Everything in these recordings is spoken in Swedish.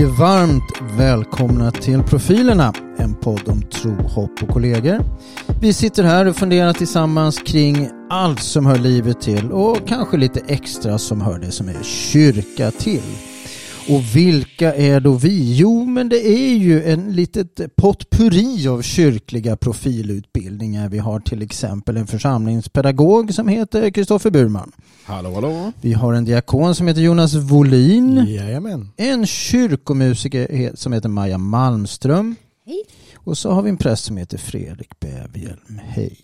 Ni varmt välkomna till Profilerna, en podd om tro, hopp och kollegor. Vi sitter här och funderar tillsammans kring allt som hör livet till och kanske lite extra som hör det som är kyrka till. Och vilka är då vi? Jo, men det är ju en litet potpurri av kyrkliga profilutbildningar. Vi har till exempel en församlingspedagog som heter Kristoffer Burman. Hallå, hallå. Vi har en diakon som heter Jonas Volin. Jajamän. En kyrkomusiker som heter Maja Malmström. Hej. Och så har vi en präst som heter Fredrik Bävhjelm. Hej.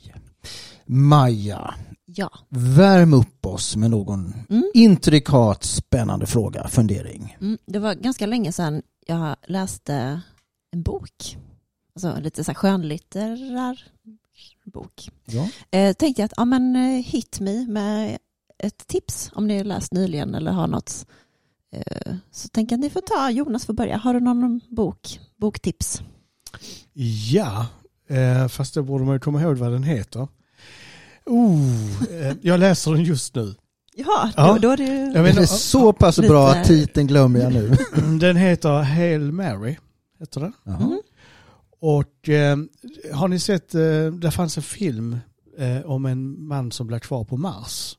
Maja, Ja. värm upp oss med någon Mm. intrikat spännande fråga, fundering. Mm. Det var ganska länge sedan jag läste en bok. Alltså lite så här skönlitterär bok. Ja. Eh, tänkte jag att ja, men, eh, hit me med ett tips om ni har läst nyligen eller har något. Eh, så tänker jag att ni får ta, Jonas får börja. Har du någon bok, boktips? Ja, eh, fast då borde man ju komma ihåg vad den heter. Oh, eh, jag läser den just nu. Ja, Ja. Då, då är det Jag Det vet är inte, så pass lite- bra att titeln glömmer jag nu. Den heter Hail Mary. Heter den. Mm. Och eh, har ni sett, eh, det fanns en film eh, om en man som blev kvar på Mars.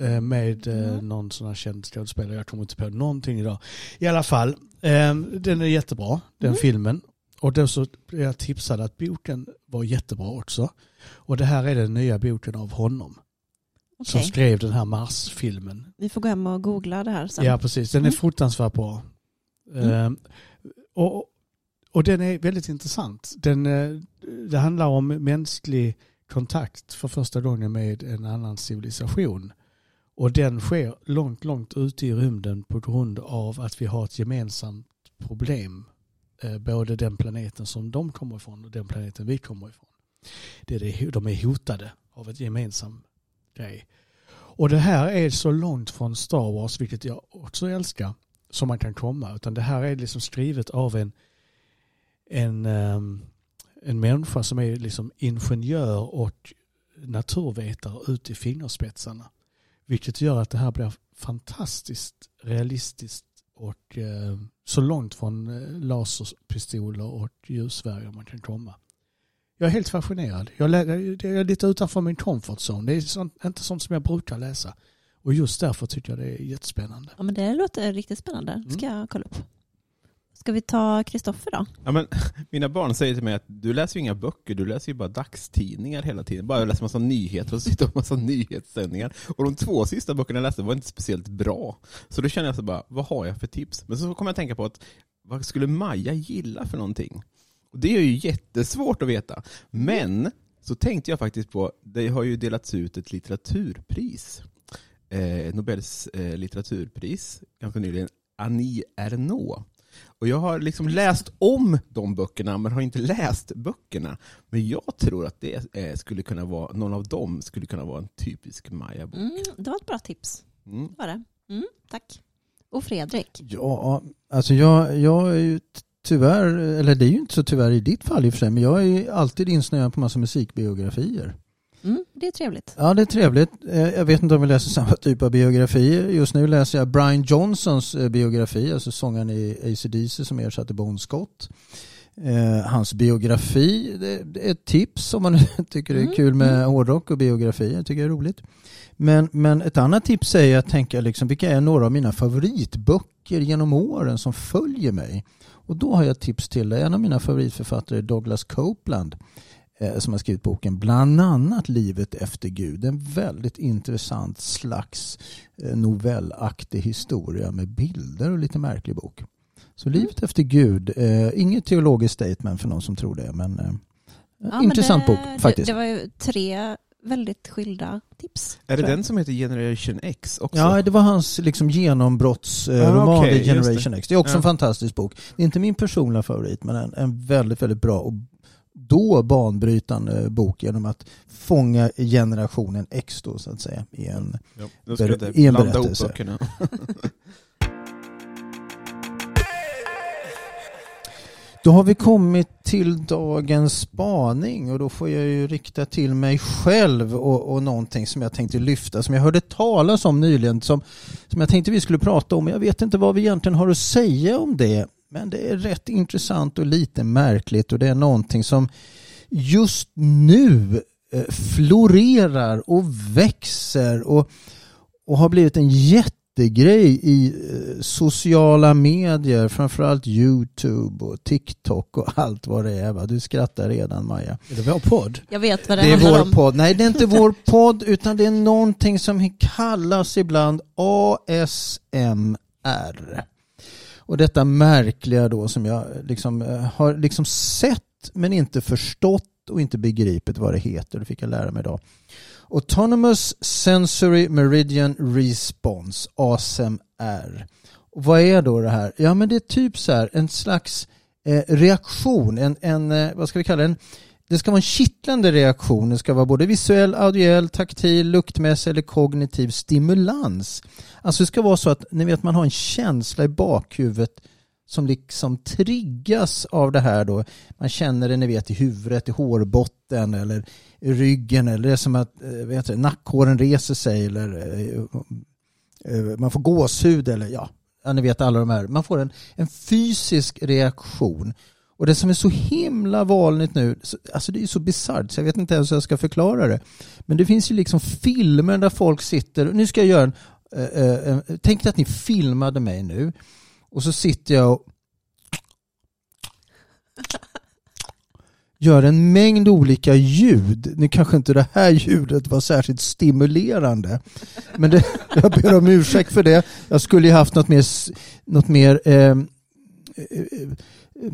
Eh, med eh, Mm. någon sån här känd skådespelare, jag kommer inte på någonting idag. I alla fall, eh, den är jättebra, den Mm. filmen. Och då så blev jag tipsad att boken var jättebra också. Och det här är den nya boken av honom. Som Okej. skrev den här Mars-filmen. Vi får gå hem och googla det här sen. Ja precis, den är Mm. fruktansvärt bra. Mm. Eh, och, och den är väldigt intressant. Den, eh, det handlar om mänsklig kontakt för första gången med en annan civilisation. Och den sker långt, långt ute i rymden på grund av att vi har ett gemensamt problem. Eh, både den planeten som de kommer ifrån och den planeten vi kommer ifrån. Det är det, de är hotade av ett gemensamt grej. Och det här är så långt från Star Wars, vilket jag också älskar, som man kan komma. Utan det här är liksom skrivet av en, en, ehm, en människa som är liksom ingenjör och naturvetare ut i fingerspetsarna. Vilket gör att det här blir fantastiskt realistiskt och eh, så långt från eh, laserpistoler och ljusvärjor man kan komma. Jag är helt fascinerad. Jag, är lite utanför min comfort zone. Det är sånt, inte sånt som jag brukar läsa. Och just därför tycker jag det är jättespännande. Ja, men det låter riktigt spännande. Mm. ska jag kolla upp. Ska vi ta Kristoffer då? Ja, men, mina barn säger till mig att du läser ju inga böcker, du läser ju bara dagstidningar hela tiden. Bara läser massa nyheter och sitter och massa nyhetssändningar. Och de två sista böckerna jag läste var inte speciellt bra. Så då känner jag så bara, vad har jag för tips? Men så kommer jag att tänka på att, vad skulle Maja gilla för någonting? Och det är ju jättesvårt att veta. Men, så tänkte jag faktiskt på, det har ju delats ut ett litteraturpris. Eh, Nobels eh, litteraturpris, ganska nyligen. Annie Ernaux. Och jag har liksom läst om de böckerna, men har inte läst böckerna. Men jag tror att det eh, skulle kunna vara, någon av dem skulle kunna vara en typisk Maja-bok. Mm, det var ett bra tips. Mm. Var det? Mm, tack. Och Fredrik? Ja, alltså jag, jag är ju tyvärr, eller det är ju inte så tyvärr i ditt fall i och för sig, men jag är ju alltid insnöad på massa musikbiografier. Mm, det är trevligt. Ja, det är trevligt. Eh, Jag vet inte om vi läser samma typ av biografier. Just nu läser jag Brian Johnsons eh, biografi, alltså sångaren i AC/DC som ersatte Bon Scott. Eh, hans biografi, det är ett tips om man tycker det är Mm, kul med mm. hårdrock och biografier. Jag tycker det är roligt. Men, men ett annat tips är att tänka liksom, vilka är några av mina favoritböcker genom åren som följer mig? Och då har jag ett tips till dig. En av mina favoritförfattare är Douglas Copeland som har skrivit boken bland annat Livet efter Gud. En väldigt intressant slags eh, novellaktig historia med bilder och lite märklig bok. Så Mm. Livet efter Gud, eh, inget teologiskt statement för någon som tror det, men eh, Ja, men intressant det, bok faktiskt. Det, det var ju tre väldigt skilda tips. Är det den som heter Generation X också? Ja, det var hans liksom genombrottsroman Ah, okej, The just det. Generation X. Det är också Ja. en fantastisk bok. Det är inte min personliga favorit, men en, en väldigt, väldigt bra och då banbrytande bok genom att fånga generationen X då så att säga i en Ja, då ska Ber- i en berättelse. Då har vi kommit till dagens spaning och då får jag ju rikta till mig själv och, och någonting som jag tänkte lyfta som jag hörde talas om nyligen som, som jag tänkte vi skulle prata om. Jag vet inte vad vi egentligen har att säga om det men det är rätt intressant och lite märkligt och det är någonting som just nu eh, florerar och växer och, och har blivit en jättegrej i eh, sociala medier, framförallt Youtube och TikTok och allt vad det är. Va? Du skrattar redan Maja. Är det vår podd? Jag vet vad det, Det är handlar vår om. podd. Nej, det är inte vår podd utan det är någonting som kallas ibland ASMR. Och detta märkliga då som jag liksom, eh, har liksom sett men inte förstått och inte begripit vad det heter. Det fick jag lära mig idag. Autonomous Sensory Meridian Response, ASMR. Och vad är då det här? Ja men det är typ så här en slags eh, reaktion, en, en eh, vad ska vi kalla den? Det ska vara en kittlande reaktion. Det ska vara både visuell, audiell, taktil, luktmässig eller kognitiv stimulans. Alltså det ska vara så att ni vet man har en känsla i bakhuvudet som liksom triggas av det här då. Man känner det ni vet i huvudet, i hårbotten eller i ryggen eller det är som att eh, vet du, nackhåren reser sig eller eh, eh, man får gåshud eller ja, ja, ni vet alla de här. Man får en, en fysisk reaktion. Och det som är så himla vanligt nu, alltså det är så bisarrt så jag vet inte ens hur jag ska förklara det. Men det finns ju liksom filmer där folk sitter, nu ska jag göra en, äh, äh, tänk dig att ni filmade mig nu och så sitter jag och gör en mängd olika ljud. Nu kanske inte det här ljudet var särskilt stimulerande. Men det, jag ber om ursäkt för det. Jag skulle ju haft något mer, något mer ehm, eh, eh, eh,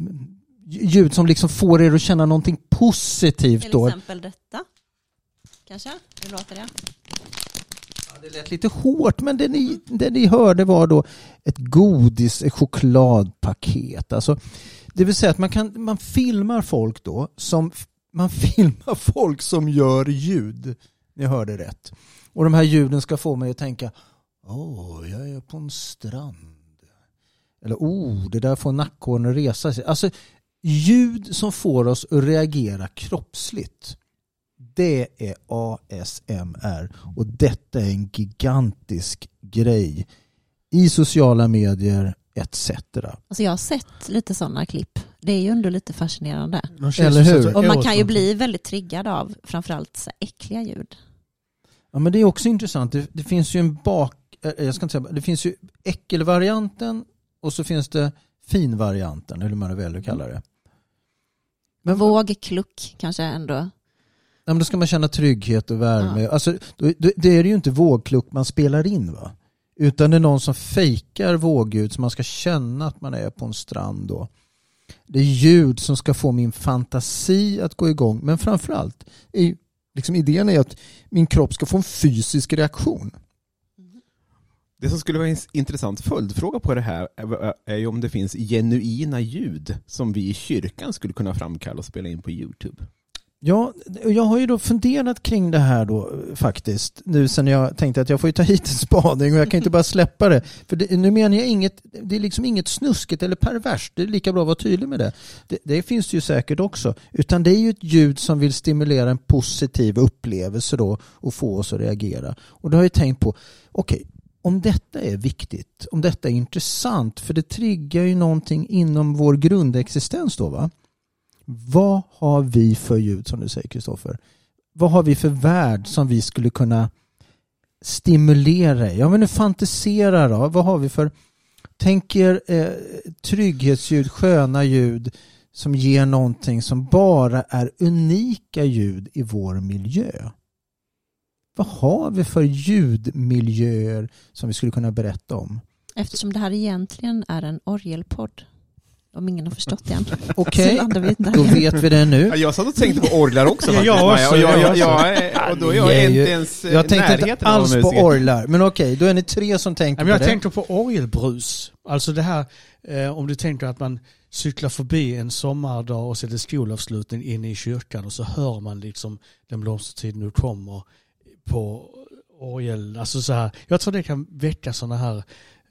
ljud som liksom får er att känna någonting positivt Till då. exempel detta. Kanske? Hur låter det? Ja, det lät lite hårt men det ni, det ni hörde var då ett godis, ett chokladpaket. Alltså, det vill säga att man, kan, man filmar folk då som man filmar folk som gör ljud. Ni hörde rätt. Och de här ljuden ska få mig att tänka Åh, jag är på en strand. Eller oh, det där får nackhåren att resa sig. Alltså ljud som får oss att reagera kroppsligt. Det är ASMR och detta är en gigantisk grej i sociala medier etc. Alltså jag har sett lite sådana klipp. Det är ju ändå lite fascinerande. Eller hur? Och man kan ju bli väldigt triggad av framförallt så äckliga ljud. Ja, men det är också intressant. Det, det finns ju en bak... eh, Jag ska inte säga, det finns ju äckelvarianten och så finns det finvarianten, eller hur man väljer att kalla det. Men Vågkluck kanske ändå. Ja, men då ska man känna trygghet och värme. Alltså, då, då, det är ju inte vågkluck man spelar in va? Utan det är någon som fejkar vågljud så man ska känna att man är på en strand då. Det är ljud som ska få min fantasi att gå igång. Men framförallt, är, liksom idén är att min kropp ska få en fysisk reaktion. Det som skulle vara en intressant följdfråga på det här är- ju om det finns genuina ljud som vi i kyrkan skulle kunna framkalla och spela in på Youtube. Ja, jag har ju då funderat kring det här då faktiskt. Nu sen jag tänkte att jag får ju ta hit en spaning och jag kan inte bara släppa det. För det, nu menar jag inget, det är liksom inget snuskigt eller perverst. Det är lika bra att vara tydlig med det. det. Det finns det ju säkert också. Utan det är ju ett ljud som vill stimulera en positiv upplevelse då och få oss att reagera. Och då har jag tänkt på, okej, om detta är viktigt, om detta är intressant, för det triggar ju någonting inom vår grundexistens då va? Vad har vi för ljud som du säger Kristoffer? Vad har vi för värld som vi skulle kunna stimulera i? Ja men nu fantisera då. Vad har vi för Tänk er eh, trygghetsljud, sköna ljud som ger någonting som bara är unika ljud i vår miljö. Vad har vi för ljudmiljöer som vi skulle kunna berätta om? Eftersom det här egentligen är en orgelpodd. Om ingen har förstått det än. Okej, Så landar vi där. då vet vi det nu. Ja, jag satt och tänkte på orglar också Ja, faktiskt. jag också, och, jag, jag jag, jag, och då är jag ju- inte ens eh, Jag tänkte inte alls på orglar, men okej, då är ni tre som tänker men jag på det. tänkte på orgelbrus. Alltså det här, eh, om du tänker att man cyklar förbi en sommardag och så är det skolavslutning inne i kyrkan och så hör man liksom den blomstertid nu kommer på orgel. Alltså så här, jag tror det kan väcka sådana här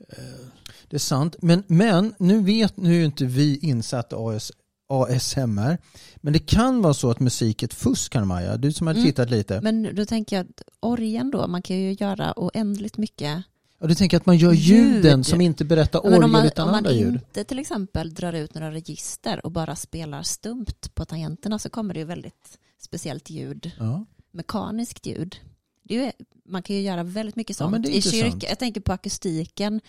eh, Det är sant, men, men nu vet nu är inte vi insatta AS, ASMR. Men det kan vara så att musik är ett fusk, Maja. Du som har Mm. tittat lite. Men då tänker jag att orgen då, man kan ju göra oändligt mycket. Och du tänker att man gör Ljud. ljuden som inte berättar om orgel man, utan om man andra ljud. inte till exempel drar ut några register och bara spelar stumt på tangenterna så kommer det ju väldigt speciellt ljud, Ja. mekaniskt ljud. Är man kan ju göra väldigt mycket Ja, sånt är i intressant. kyrka. Jag tänker på akustiken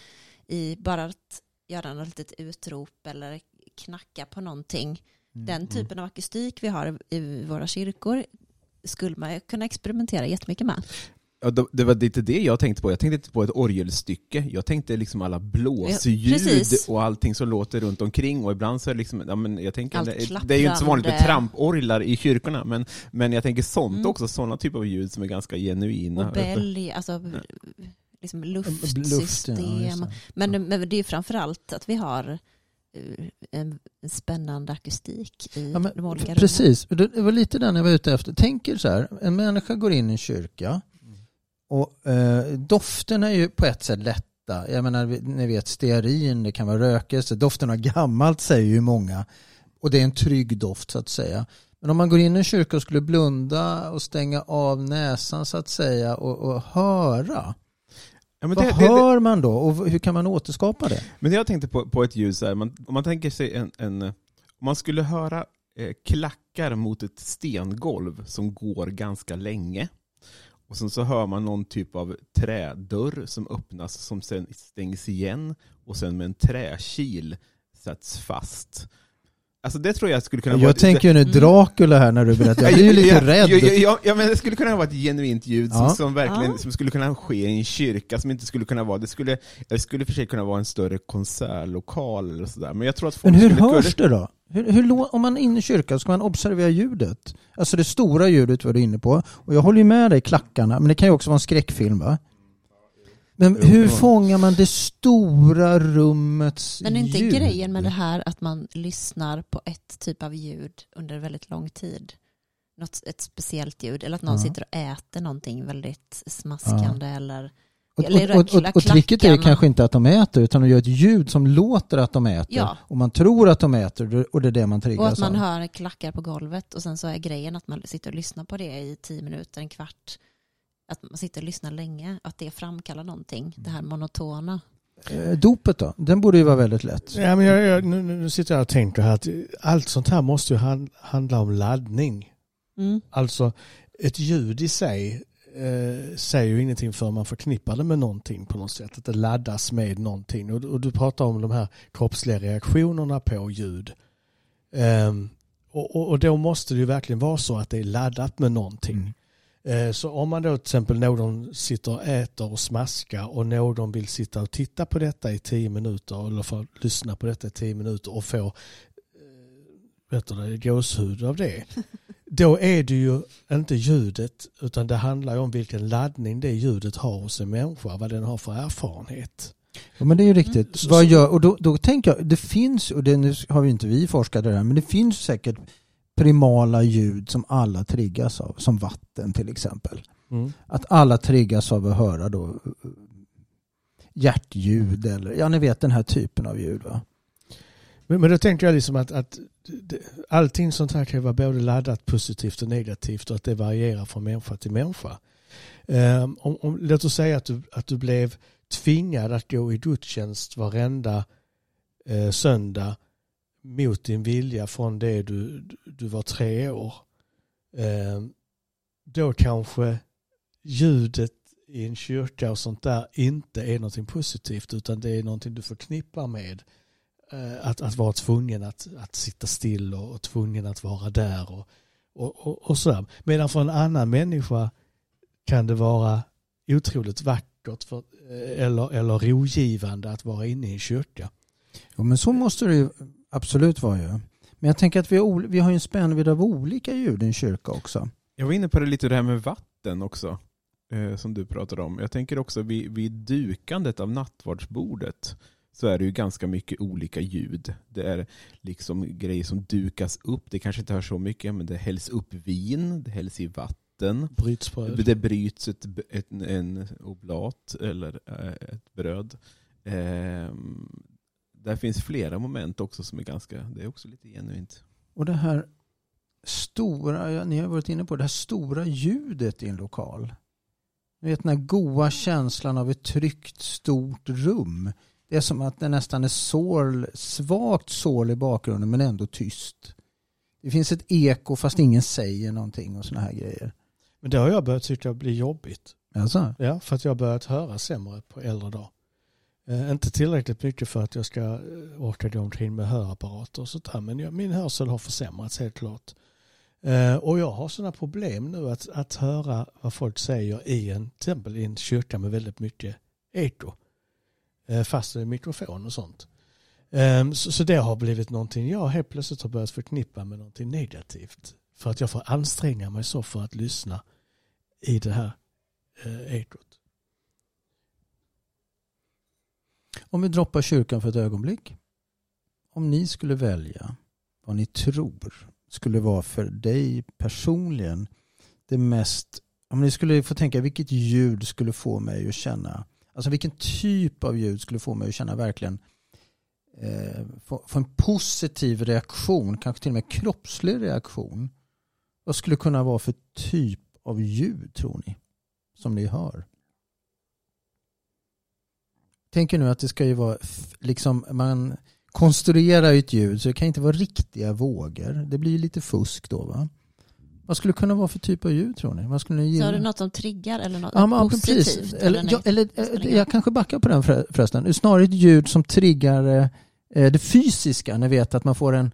i bara att göra något litet utrop eller knacka på någonting. Mm, Den typen av akustik vi har i våra kyrkor skulle man kunna experimentera jättemycket med. Ja, det- det var lite det jag tänkte på. Jag tänkte inte på ett orgelstycke. Jag tänkte liksom alla blåsljud precis. och allting som låter runt omkring. Och ibland så är det liksom, ja, men jag tänker, det, det är ju inte så vanligt med tramporglar i kyrkorna, men, men jag tänker sånt Mm. också, sådana typer av ljud som är ganska genuina. Och bälg, alltså liksom luftsystem. Luft, ja. Men, men det är framförallt att vi har eh, en, spännande akustik i Ja, men de olika rummen. Precis, det det var lite den jag var ute efter. Tänk er så här, en människa går in i en kyrka och eh, dofterna är ju på ett sätt lätta. Jag menar, ni vet stearin, det kan vara rökelse, doften av gammalt säger ju många. Och det är en trygg doft så att säga. Men om man går in i en kyrka och skulle blunda och stänga av näsan så att säga och, och höra. Ja, Vad det, det, det, hör man då och hur kan man återskapa det? men jag tänkte på, på ett ljud så här, man, om man tänker sig en, en om man skulle höra eh, klackar mot ett stengolv som går ganska länge. Och sen så hör man någon typ av trädörr som öppnas som sen stängs igen och sen med en träkil sätts fast. Alltså det tror jag skulle kunna vara... Jag tänker ju nu Mm. Dracula här när du berättar. Jag blir ju lite rädd. Ja, ja, ja, ja, men det skulle kunna vara ett genuint ljud som, Ja. som verkligen Ja. som skulle kunna ske i en kyrka, som inte skulle kunna vara... Det skulle, det skulle för sig kunna vara en större konsertlokal eller sådär. Men jag tror att folk Men hur skulle hörs det då? Hur, hur, om man är inne i kyrkan ska man observera ljudet. Alltså det stora ljudet var du inne på. Och jag håller ju med dig klackarna, men det kan ju också vara en skräckfilm va? Men Jo, hur ja. fångar man det stora rummets Men är inte ljud? grejen med det här att man lyssnar på ett typ av ljud under väldigt lång tid? Något, ett speciellt ljud, eller att någon Ja. sitter och äter någonting väldigt smaskande Och, eller och, och, och, och tricket är kanske inte att de äter utan de gör ett ljud som låter att de äter. Ja. Och man tror att de äter och det är det man Och triggas att man av. hör klackar på golvet och sen så är grejen att man sitter och lyssnar på det i tio minuter, en kvart. Att man sitter och lyssnar länge, att det framkallar någonting, det här monotona. Eh, Dopet då? Den borde ju vara väldigt lätt. Ja, men jag, jag, nu, nu sitter jag och tänker här att allt sånt här måste ju han, handla om laddning. Mm. Alltså ett ljud i sig eh, säger ju ingenting för man förknippar det med någonting på något sätt. Att det laddas med någonting. Och, och du pratar om de här kroppsliga reaktionerna på ljud. Ehm, och, och, och då måste det ju verkligen vara så att det är laddat med någonting. Mm. Eh, Så om man då till exempel någon sitter och äter och smaskar och någon vill sitta och titta på detta i tio minuter eller få lyssna på detta i tio minuter och få eh, vet du, gåshud av det. Då är det ju inte ljudet utan det handlar ju om vilken laddning det ljudet har hos en människa, vad den har för erfarenhet. Ja, men det är ju riktigt. Så- Vad gör, och då, då tänker jag, det finns, och det nu har vi inte vi forskat det här, men det finns säkert primala ljud som alla triggas av, som vatten till exempel. Att alla triggas av att höra då eh, hjärtljud eller, ja ni vet den här typen av ljud va. Men, men då tänker jag liksom att, att det, allting sånt här kan vara både laddat positivt och negativt och att det varierar från människa till människa. Um, om, om, låt oss säga att du, att du blev tvingad att gå i gudstjänst varenda eh, söndag mot din vilja från det du, du var tre år. Um, då kanske ljudet i en kyrka och sånt där inte är någonting positivt utan det är någonting du förknippar med eh, att, att vara tvungen att, att sitta still och, och tvungen att vara där och, och, och, och sådär. Medan för en annan människa kan det vara otroligt vackert för, eh, eller, eller rogivande att vara inne i en kyrka. Jo, men så måste det ju absolut vara ju. Men jag tänker att vi har, vi har ju en spännvidd av olika ljud i en kyrka också. Jag var inne på det lite det här med vatten också, eh, som du pratade om. Jag tänker också vid, vid dukandet av nattvardsbordet så är det ju ganska mycket olika ljud. Det är liksom grejer som dukas upp. Det kanske inte hörs så mycket, men det hälls upp vin, det hälls i vatten. Brytsbröd. Det bryts ett, ett, en oblat eller eh, ett bröd. Eh, där finns flera moment också som är ganska, det är också lite genuint. Och det här stora, ja, ni har varit inne på det här stora ljudet i en lokal. Ni vet den här goa känslan av ett tryggt stort rum. Det är som att det nästan är sorl, svagt sorl i bakgrunden men ändå tyst. Det finns ett eko fast ingen säger någonting och såna här grejer. Men det har jag börjat tycka blir jobbigt. Alltså, Ja, för att jag har börjat höra sämre på äldre dag. Eh, inte tillräckligt mycket för att jag ska eh, orka gå omkring med hörapparater och sånt där. Men jag, min hörsel har försämrats helt klart. Eh, och jag har sådana problem nu att, att höra vad folk säger i en, till exempel i en kyrka med väldigt mycket eko. Eh, fast i mikrofon och sånt. Ehm, så, det har blivit någonting jag helt plötsligt har börjat förknippa med någonting negativt. För att jag får anstränga mig så för att lyssna i det här eh, ekot. om vi droppar kyrkan för ett ögonblick. Om ni skulle välja vad ni tror skulle vara för dig personligen det mest, om ni skulle få tänka vilket ljud skulle få mig att känna, alltså vilken typ av ljud skulle få mig att känna verkligen eh, få, få en positiv reaktion, kanske till och med kroppslig reaktion. Vad skulle det kunna vara för typ av ljud tror ni? Som ni hör? Tänker nu att det ska ju vara liksom man konstruerar ju ett ljud så det kan inte vara riktiga vågor. Det blir ju lite fusk då va? Vad skulle det kunna vara för typ av ljud tror ni? Vad skulle ni gilla? har du något som triggar eller något Ja, men, positivt? precis. Eller, Eller, eller, eh, spelar ingen jag kanske backar på den för- förresten. Snarare ett ljud som triggar eh, det fysiska. Ni vet att man får en...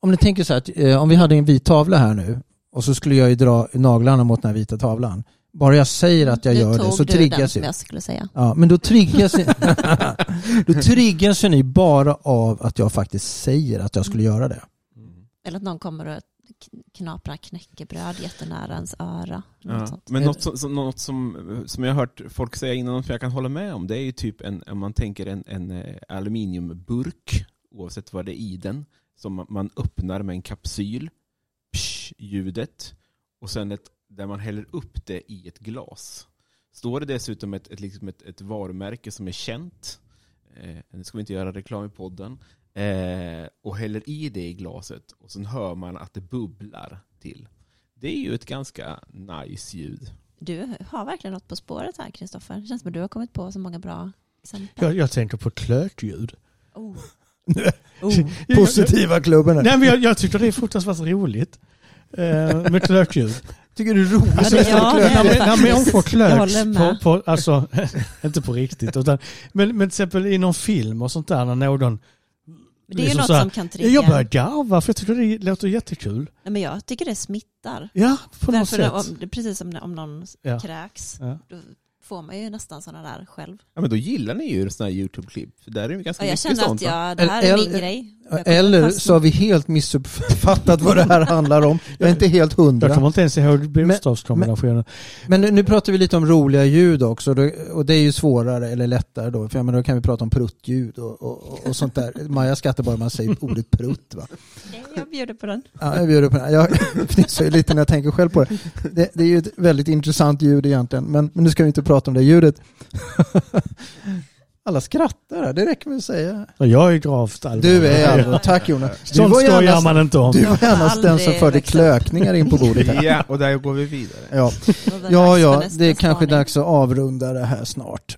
Om ni tänker så här, att, eh, om vi hade en vit tavla här nu och så skulle jag ju dra naglarna mot den här vita tavlan. Bara jag säger att jag Nu gör det så du triggas ju. jag skulle säga. Ja, men då triggas, då triggas ju ni bara av att jag faktiskt säger att jag skulle göra det. Eller att någon kommer och knaprar knäckebröd jättenära ens öra. Något Ja, sånt. men något, som, något som, som jag har hört folk säga innan som jag kan hålla med om, det är ju typ en, om man tänker en, en eh, aluminiumburk, oavsett vad det är i den, som man- man öppnar med en kapsyl, psh, ljudet, och sen ett, där man häller upp det i ett glas. Står det dessutom ett, ett, liksom ett, ett varumärke som är känt, eh, nu ska vi inte göra reklam i podden, eh, och häller i det i glaset och sen hör man att det bubblar till. Det är ju ett ganska nice ljud. Du har verkligen något på spåret här Kristoffer. Det känns som att du har kommit på så många bra exempel. Jag, jag tänker på klökljud. Oh. Oh. Positiva klubben här. Nej, men jag, jag tycker det är fruktansvärt roligt eh, med klökljud. Tycker du det är roligt? Ja, det- lyssna ja, det det när människor faktiskt. Jag klöks på, på, alltså, inte på riktigt, utan, men, men till exempel i någon film och sånt där när någon, Det är ju Liksom något så här, som kan trigga. jag börjar garva för jag tycker det låter jättekul. Nej, men jag tycker det smittar. Ja, på något Därför sätt. om, det är precis som om någon Ja. kräks. Ja. Då får man ju nästan sådana där själv. Ja, men då gillar ni ju sådana här YouTube-klipp. För där är det ganska jag mycket känner sånt. att va? jag, det här är min grej. Eller så har vi helt missuppfattat vad det här handlar om. Jag är inte helt hundra. Jag kommer inte ens ihåg bokstavskombinationen. Men nu, nu pratar vi lite om roliga ljud också och det är ju svårare eller lättare då. För jag menar, då kan vi prata om pruttljud och, och, och sånt där. Maja skrattar bara man säger ordet prutt va. Nej, Jag bjuder på den. Ja, jag bjuder på det. Jag fnissar ju lite när jag tänker själv på det. det. Det är ju ett väldigt intressant ljud egentligen. Men, men nu ska vi inte prata om det ljudet. Alla skrattar det räcker med att säga. Och Jag är gravt allvarlig. Du är allvarlig. Tack Jonas. Du Sånt var skojar man inte om. du var gärna den som förde klökningar in på bordet här. Ja, och där går vi vidare. Ja. Ja, ja, det är kanske dags att avrunda det här snart.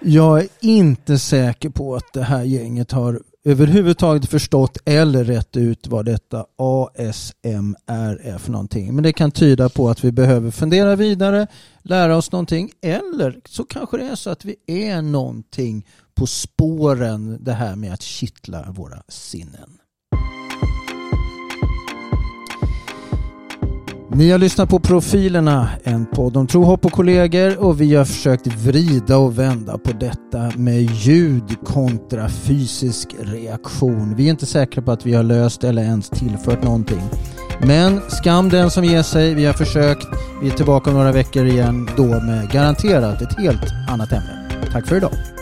Jag är inte säker på att det här gänget har överhuvudtaget förstått eller rätt ut vad detta ASMR är för någonting. Men det kan tyda på att vi behöver fundera vidare, lära oss någonting eller så kanske det är så att vi är någonting på spåren det här med att kittla våra sinnen. Ni har lyssnat på Profilerna, en podd om tro, hopp och kollegor och vi har försökt vrida och vända på detta med ljud kontra fysisk reaktion. Vi är inte säkra på att vi har löst eller ens tillfört någonting. Men skam den som ger sig, vi har försökt. Vi är tillbaka om några veckor igen, då med garanterat ett helt annat ämne. Tack för idag.